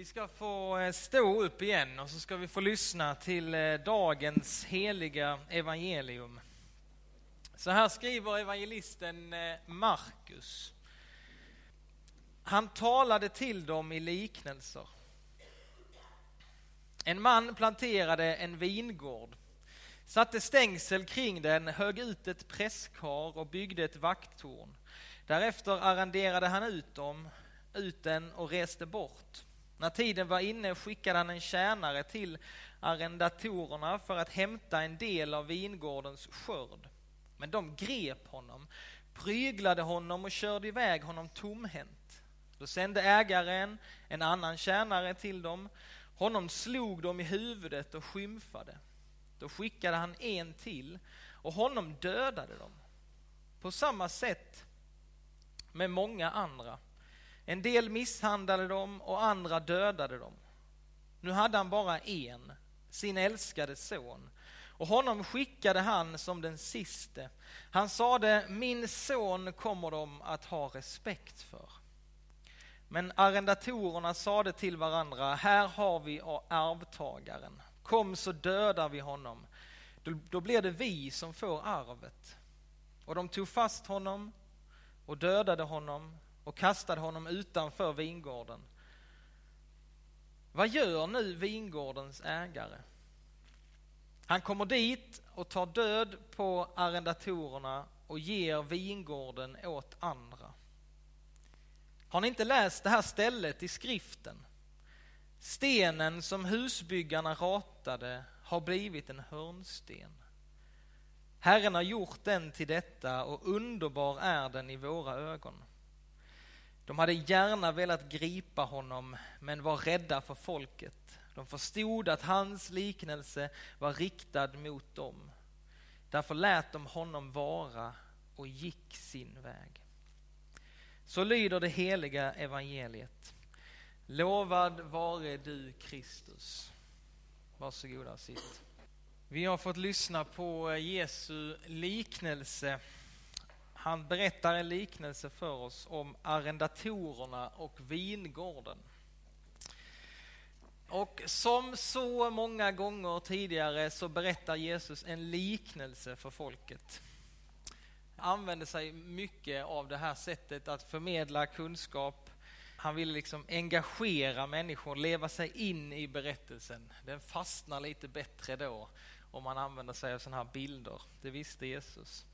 Vi ska få eh, stå upp igen och så ska vi få lyssna till eh, dagens heliga evangelium. Så här skriver evangelisten eh, Markus. Han talade till dem i liknelser. En man planterade en vingård, satte stängsel kring den, högg ut ett presskar och byggde ett vakttorn. Därefter arrenderade han ut dem, ut den och reste bort. När tiden var inne skickade han en tjänare till arrendatorerna för att hämta en del av vingårdens skörd. Men de grep honom, pryglade honom och körde iväg honom tomhänt. Då sände ägaren en annan tjänare till dem. Honom slog de i huvudet och skymfade. Då skickade han en till och honom dödade de. På samma sätt med många andra. En del misshandlade dem och andra dödade dem. Nu hade han bara en, sin älskade son, och honom skickade han som den siste. Han sade, min son kommer de att ha respekt för. Men arrendatorerna sade till varandra, här har vi arvtagaren. Kom så dödar vi honom. Då, då blir det vi som får arvet. Och de tog fast honom och dödade honom och kastade honom utanför vingården. Vad gör nu vingårdens ägare? Han kommer dit och tar död på arrendatorerna och ger vingården åt andra. Har ni inte läst det här stället i skriften? Stenen som husbyggarna ratade har blivit en hörnsten. Herren har gjort den till detta och underbar är den i våra ögon. De hade gärna velat gripa honom, men var rädda för folket. De förstod att hans liknelse var riktad mot dem. Därför lät de honom vara och gick sin väg. Så lyder det heliga evangeliet. Lovad vare du Kristus. Varsågoda sitt. Vi har fått lyssna på Jesu liknelse han berättar en liknelse för oss om arrendatorerna och vingården. Och som så många gånger tidigare så berättar Jesus en liknelse för folket. Han använder sig mycket av det här sättet att förmedla kunskap. Han vill liksom engagera människor, leva sig in i berättelsen. Den fastnar lite bättre då om man använder sig av sådana här bilder. Det visste Jesus.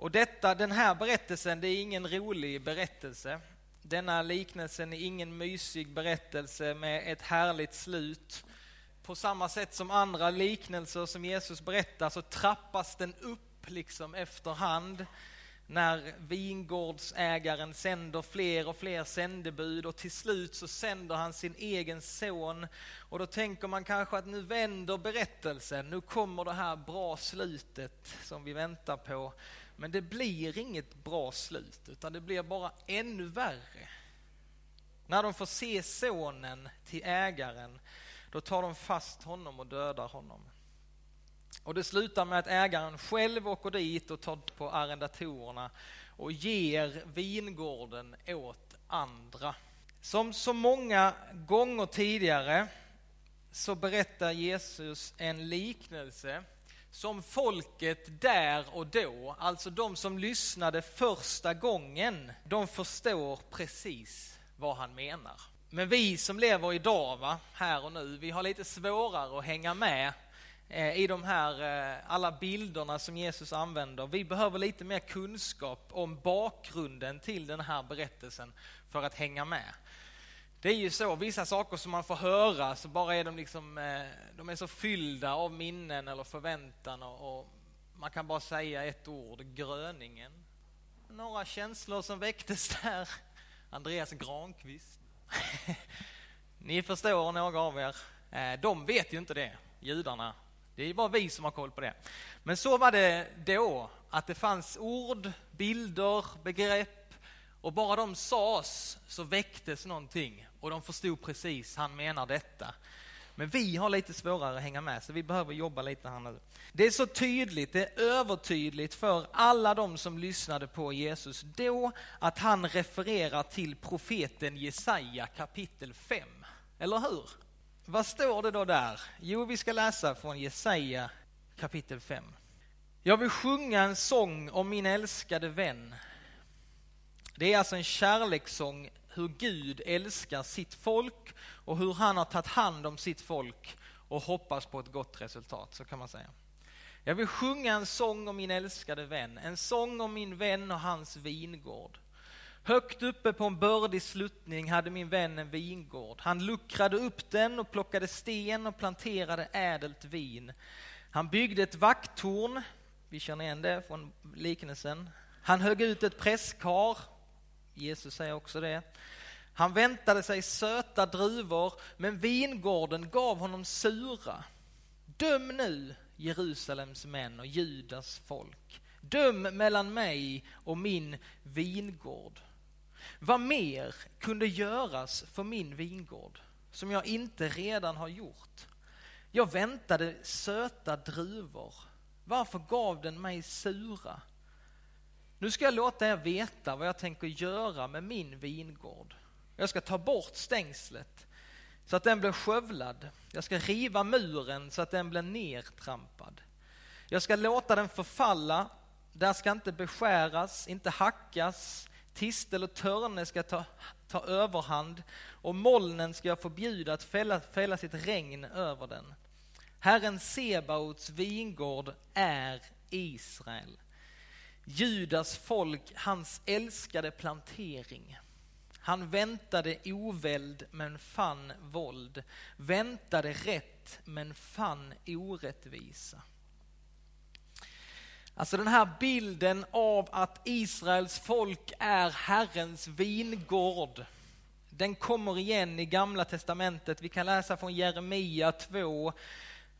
Och detta, den här berättelsen, det är ingen rolig berättelse. Denna liknelsen är ingen mysig berättelse med ett härligt slut. På samma sätt som andra liknelser som Jesus berättar så trappas den upp liksom efterhand när vingårdsägaren sänder fler och fler sändebud och till slut så sänder han sin egen son. Och då tänker man kanske att nu vänder berättelsen, nu kommer det här bra slutet som vi väntar på. Men det blir inget bra slut, utan det blir bara ännu värre. När de får se sonen till ägaren, då tar de fast honom och dödar honom. Och det slutar med att ägaren själv åker dit och tar på arrendatorerna och ger vingården åt andra. Som så många gånger tidigare så berättar Jesus en liknelse som folket där och då, alltså de som lyssnade första gången, de förstår precis vad han menar. Men vi som lever idag, va, här och nu, vi har lite svårare att hänga med eh, i de här eh, alla bilderna som Jesus använder. Vi behöver lite mer kunskap om bakgrunden till den här berättelsen för att hänga med. Det är ju så, vissa saker som man får höra så bara är de liksom, eh, de är så fyllda av minnen eller förväntan och, och man kan bara säga ett ord, gröningen. Några känslor som väcktes där. Andreas Granqvist. Ni förstår några av er. Eh, de vet ju inte det, judarna. Det är bara vi som har koll på det. Men så var det då, att det fanns ord, bilder, begrepp och bara de sades så väcktes någonting och de förstod precis, han menar detta. Men vi har lite svårare att hänga med, så vi behöver jobba lite här nu. Det är så tydligt, det är övertydligt för alla de som lyssnade på Jesus då att han refererar till profeten Jesaja kapitel 5. eller hur? Vad står det då där? Jo, vi ska läsa från Jesaja kapitel 5. Jag vill sjunga en sång om min älskade vän. Det är alltså en kärlekssång hur Gud älskar sitt folk och hur han har tagit hand om sitt folk och hoppas på ett gott resultat, så kan man säga. Jag vill sjunga en sång om min älskade vän, en sång om min vän och hans vingård. Högt uppe på en bördig sluttning hade min vän en vingård. Han luckrade upp den och plockade sten och planterade ädelt vin. Han byggde ett vakttorn, vi känner igen det från liknelsen. Han högg ut ett presskar, Jesus säger också det. Han väntade sig söta druvor, men vingården gav honom sura. Döm nu, Jerusalems män och Judas folk. Döm mellan mig och min vingård. Vad mer kunde göras för min vingård som jag inte redan har gjort? Jag väntade söta druvor. Varför gav den mig sura? Nu ska jag låta er veta vad jag tänker göra med min vingård. Jag ska ta bort stängslet så att den blir skövlad. Jag ska riva muren så att den blir nertrampad. Jag ska låta den förfalla. Där ska inte beskäras, inte hackas. Tistel och törne ska ta, ta överhand och molnen ska jag förbjuda att fälla, fälla sitt regn över den. Herren Sebaots vingård är Israel. Judas folk, hans älskade plantering. Han väntade oväld men fann våld, väntade rätt men fann orättvisa. Alltså den här bilden av att Israels folk är Herrens vingård, den kommer igen i Gamla Testamentet. Vi kan läsa från Jeremia 2,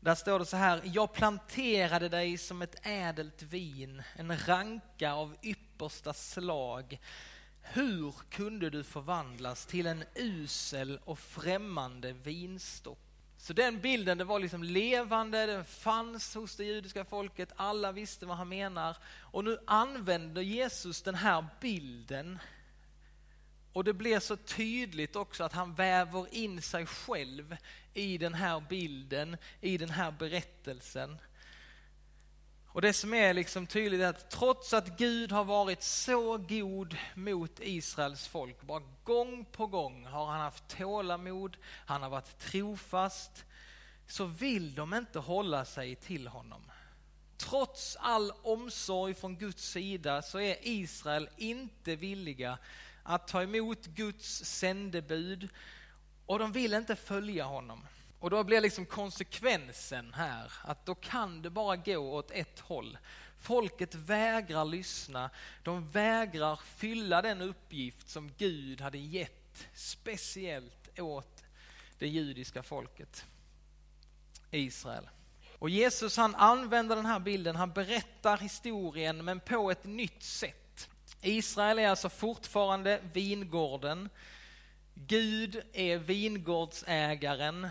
där står det så här, jag planterade dig som ett ädelt vin, en ranka av yppersta slag. Hur kunde du förvandlas till en usel och främmande vinstock? Så den bilden det var liksom levande, den fanns hos det judiska folket, alla visste vad han menar. Och nu använder Jesus den här bilden och det blir så tydligt också att han väver in sig själv i den här bilden, i den här berättelsen. Och det som är liksom tydligt är att trots att Gud har varit så god mot Israels folk, bara gång på gång har han haft tålamod, han har varit trofast, så vill de inte hålla sig till honom. Trots all omsorg från Guds sida så är Israel inte villiga att ta emot Guds sändebud och de vill inte följa honom. Och då blir liksom konsekvensen här att då kan det bara gå åt ett håll. Folket vägrar lyssna, de vägrar fylla den uppgift som Gud hade gett speciellt åt det judiska folket, Israel. Och Jesus han använder den här bilden, han berättar historien men på ett nytt sätt. Israel är alltså fortfarande vingården. Gud är vingårdsägaren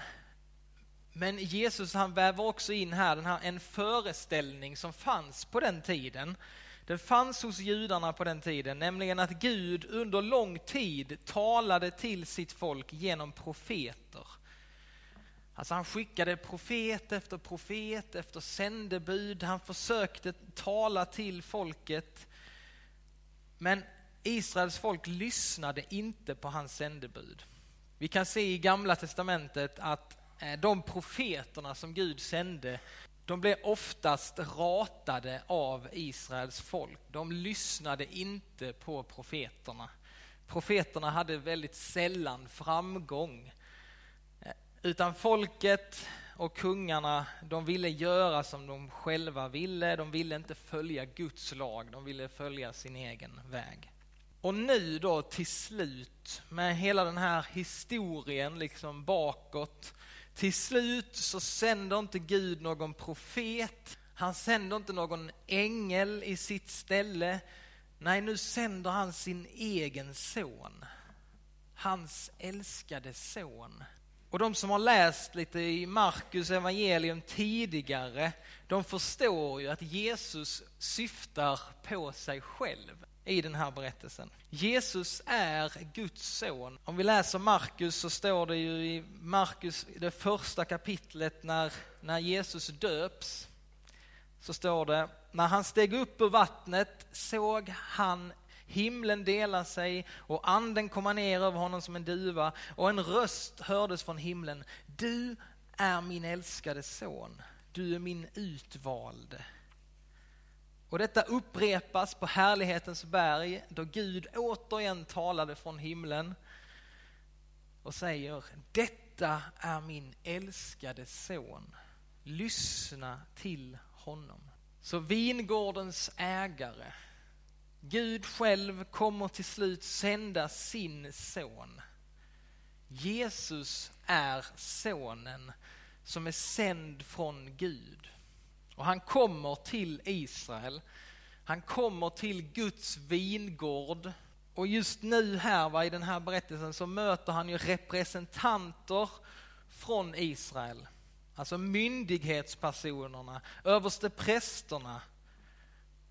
men Jesus han väver också in här, den här en föreställning som fanns på den tiden. Den fanns hos judarna på den tiden, nämligen att Gud under lång tid talade till sitt folk genom profeter. Alltså han skickade profet efter profet efter sändebud, han försökte tala till folket. Men Israels folk lyssnade inte på hans sändebud. Vi kan se i Gamla Testamentet att eh, de profeterna som Gud sände, de blev oftast ratade av Israels folk. De lyssnade inte på profeterna. Profeterna hade väldigt sällan framgång. Eh, utan folket och kungarna, de ville göra som de själva ville. De ville inte följa Guds lag, de ville följa sin egen väg. Och nu då till slut, med hela den här historien liksom bakåt, till slut så sänder inte Gud någon profet, han sänder inte någon ängel i sitt ställe. Nej, nu sänder han sin egen son. Hans älskade son. Och de som har läst lite i Markus evangelium tidigare, de förstår ju att Jesus syftar på sig själv. i den här berättelsen. Jesus är Guds son. Om vi läser Markus så står det ju i Markus, det första kapitlet när, när Jesus döps, så står det, när han steg upp ur vattnet såg han himlen delar sig och anden kommer ner över honom som en duva och en röst hördes från himlen. Du är min älskade son, du är min utvalde. Och detta upprepas på härlighetens berg då Gud återigen talade från himlen och säger Detta är min älskade son. Lyssna till honom. Så vingårdens ägare, Gud själv kommer till slut sända sin son. Jesus är sonen som är sänd från Gud. Och han kommer till Israel. Han kommer till Guds vingård. Och just nu här va, i den här berättelsen så möter han ju representanter från Israel. Alltså myndighetspersonerna, översteprästerna.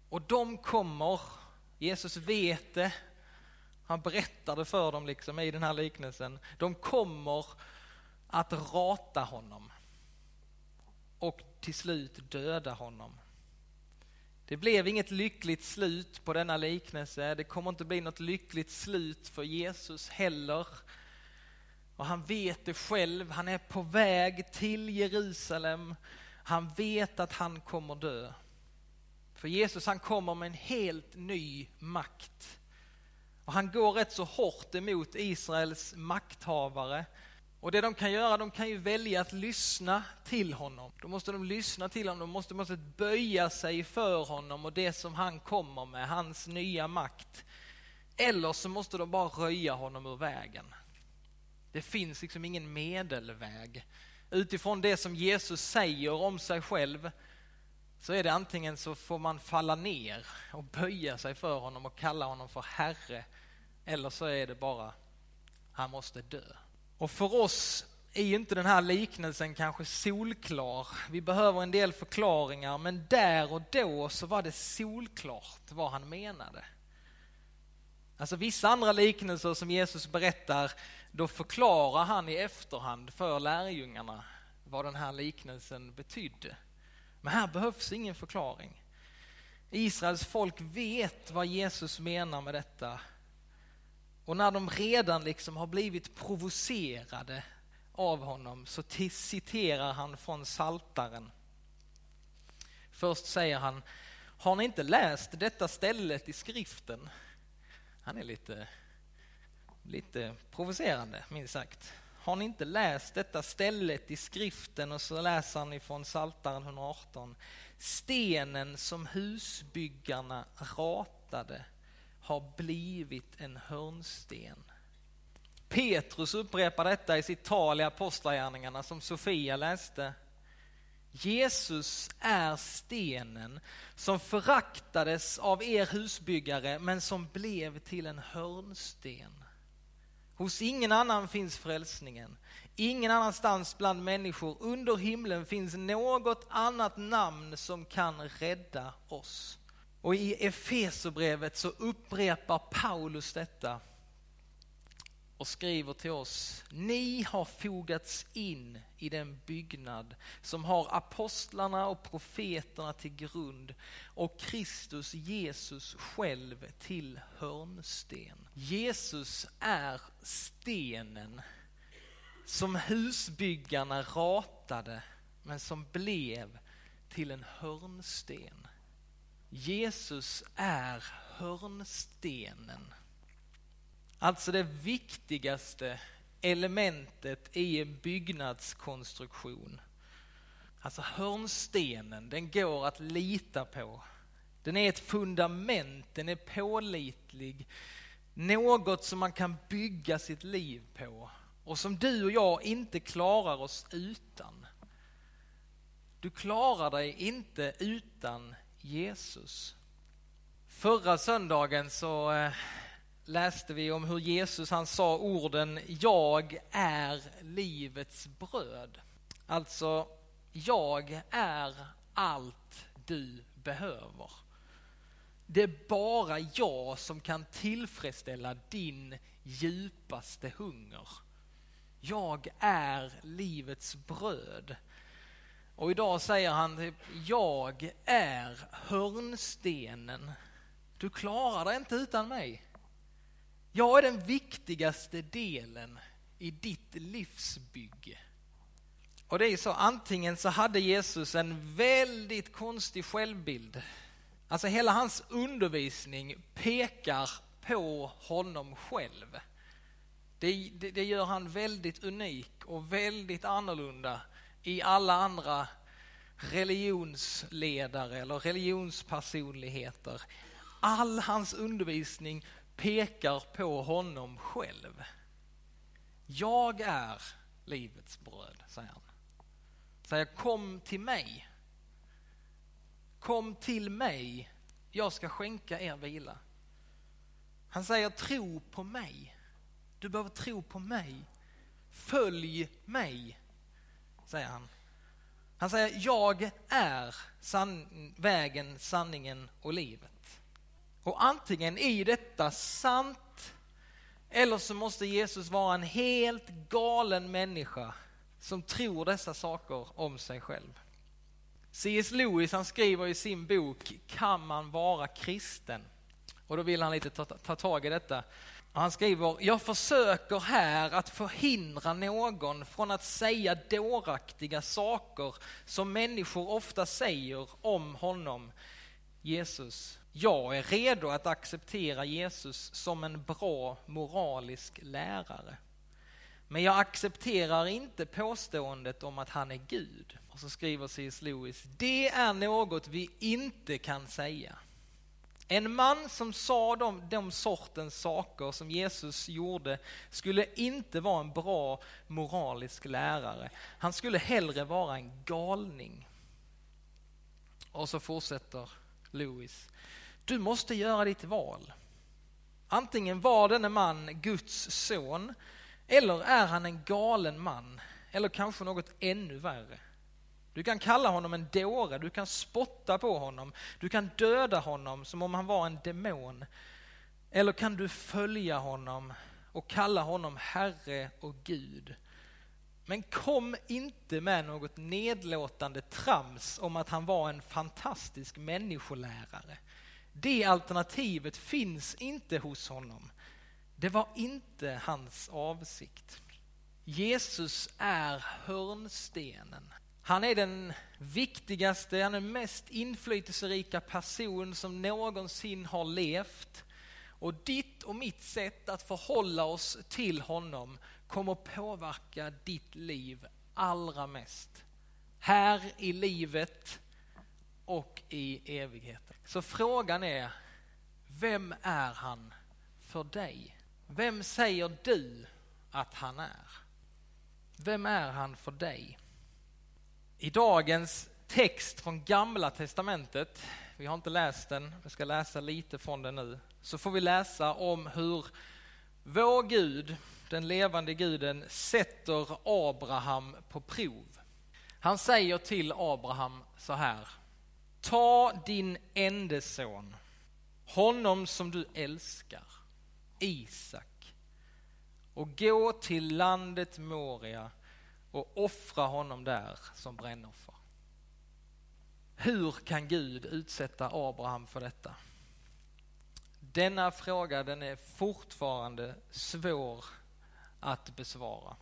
Och de kommer, Jesus vet det, han berättar det för dem liksom i den här liknelsen. De kommer att rata honom och till slut döda honom. Det blev inget lyckligt slut på denna liknelse. Det kommer inte bli något lyckligt slut för Jesus heller. Och han vet det själv. Han är på väg till Jerusalem. Han vet att han kommer dö. För Jesus han kommer med en helt ny makt. Och han går rätt så hårt emot Israels makthavare. Och det de kan göra, de kan ju välja att lyssna till honom. Då måste de lyssna till honom, de måste, måste böja sig för honom och det som han kommer med, hans nya makt. Eller så måste de bara röja honom ur vägen. Det finns liksom ingen medelväg. Utifrån det som Jesus säger om sig själv så är det antingen så får man falla ner och böja sig för honom och kalla honom för Herre. Eller så är det bara, han måste dö. Och för oss är ju inte den här liknelsen kanske solklar. Vi behöver en del förklaringar, men där och då så var det solklart vad han menade. Alltså vissa andra liknelser som Jesus berättar, då förklarar han i efterhand för lärjungarna vad den här liknelsen betydde. Men här behövs ingen förklaring. Israels folk vet vad Jesus menar med detta och när de redan liksom har blivit provocerade av honom så citerar han från Saltaren. Först säger han, har ni inte läst detta stället i skriften? Han är lite, lite provocerande, minst sagt. Har ni inte läst detta stället i skriften? Och så läser han ifrån Saltaren 118. Stenen som husbyggarna ratade har blivit en hörnsten. Petrus upprepar detta i sitt tal i Apostlagärningarna som Sofia läste. Jesus är stenen som föraktades av er husbyggare men som blev till en hörnsten. Hos ingen annan finns frälsningen. Ingen annanstans bland människor under himlen finns något annat namn som kan rädda oss. Och i Efeserbrevet så upprepar Paulus detta och skriver till oss. Ni har fogats in i den byggnad som har apostlarna och profeterna till grund och Kristus Jesus själv till hörnsten. Jesus är stenen som husbyggarna ratade men som blev till en hörnsten. Jesus är hörnstenen. Alltså det viktigaste elementet i en byggnadskonstruktion. Alltså hörnstenen, den går att lita på. Den är ett fundament, den är pålitlig. Något som man kan bygga sitt liv på och som du och jag inte klarar oss utan. Du klarar dig inte utan Jesus. Förra söndagen så eh, läste vi om hur Jesus han sa orden Jag är livets bröd. Alltså, jag är allt du behöver. det är bara jag som kan tillfredsställa din djupaste hunger. Jag är livets bröd. Och idag säger han typ, jag är hörnstenen. Du klarar dig inte utan mig. Jag är den viktigaste delen i ditt livsbygge. Och det är så, antingen så hade Jesus en väldigt konstig självbild. Alltså hela hans undervisning pekar på honom själv. Det, det, det, gör han väldigt unik och väldigt annorlunda i alla andra religionsledare eller religionspersonligheter. All hans undervisning pekar på honom själv. Jag är livets bröd, säger han. Säger kom till mig. Kom till mig, jag ska skänka er vila. Han säger tro på mig. Du behöver tro på mig. Följ mig, säger han. Han säger jag är san vägen, sanningen och livet. Och antingen är detta sant eller så måste Jesus vara en helt galen människa som tror dessa saker om sig själv. C.S. Lewis han skriver i sin bok Kan man vara kristen? Och då vill han lite ta, ta tag i detta. Han skriver, jag försöker här att förhindra någon från att säga dåraktiga saker som människor ofta säger om honom, Jesus. Jag är redo att acceptera Jesus som en bra moralisk lärare. Men jag accepterar inte påståendet om att han är Gud. Och så skriver C.S. Lewis, det är något vi inte kan säga. En man som sa de, de sortens saker som Jesus gjorde skulle inte vara en bra moralisk lärare. Han skulle hellre vara en galning. Och så fortsätter Lewis. Du måste göra ditt val. Antingen var denne man Guds son eller är han en galen man eller kanske något ännu värre. Du kan kalla honom en dåre, du kan spotta på honom, du kan döda honom som om han var en demon. Eller kan du följa honom och kalla honom Herre och Gud. Men kom inte med något nedlåtande trams om att han var en fantastisk människolärare. Det alternativet finns inte hos honom. Det var inte hans avsikt. Jesus är hörnstenen. Han är den viktigaste, han är den mest inflytelserika person som någonsin har levt. Och ditt och mitt sätt att förhålla oss till honom kommer påverka ditt liv allra mest. Här i livet och i evigheten. Så frågan är, vem är han för dig? Vem säger du att han är? Vem är han för dig? I dagens text från Gamla Testamentet, vi har inte läst den, vi ska läsa lite från den nu, så får vi läsa om hur vår Gud, den levande guden, sätter Abraham på prov. Han säger till Abraham så här, ta din enda son, honom som du älskar, Isak, och gå till landet Moria och offra honom där som brännoffer. Hur kan Gud utsätta Abraham för detta? Denna fråga den är fortfarande svår att besvara.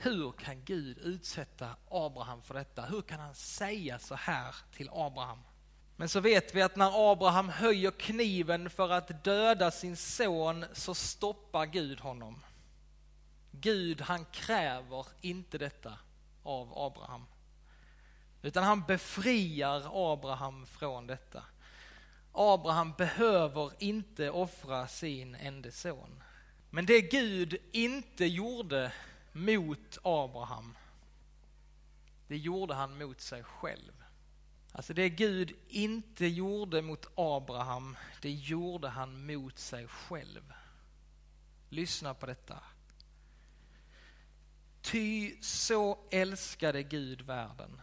Hur kan Gud utsätta Abraham för detta? Hur kan han säga så här till Abraham? Men så vet vi att när Abraham höjer kniven för att döda sin son så stoppar Gud honom. Gud han kräver inte detta av Abraham. Utan han befriar Abraham från detta. Abraham behöver inte offra sin enda son. Men det Gud inte gjorde mot Abraham, det gjorde han mot sig själv. Alltså det Gud inte gjorde mot Abraham, det gjorde han mot sig själv. Lyssna på detta. Ty så älskade Gud världen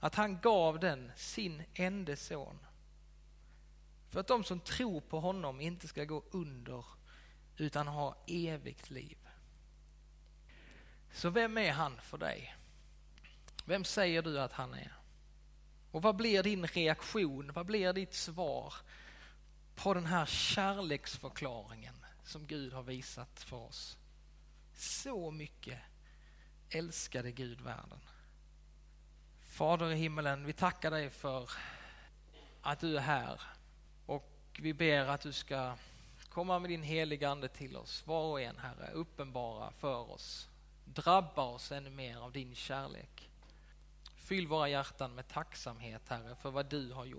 att han gav den sin enda son För att de som tror på honom inte ska gå under utan ha evigt liv. Så vem är han för dig? Vem säger du att han är? Och vad blir din reaktion, vad blir ditt svar på den här kärleksförklaringen som Gud har visat för oss? Så mycket älskade Gud världen. Fader i himmelen, vi tackar dig för att du är här och vi ber att du ska komma med din heliga Ande till oss, var och en Herre, uppenbara för oss. Drabba oss ännu mer av din kärlek. Fyll våra hjärtan med tacksamhet Herre för vad du har gjort.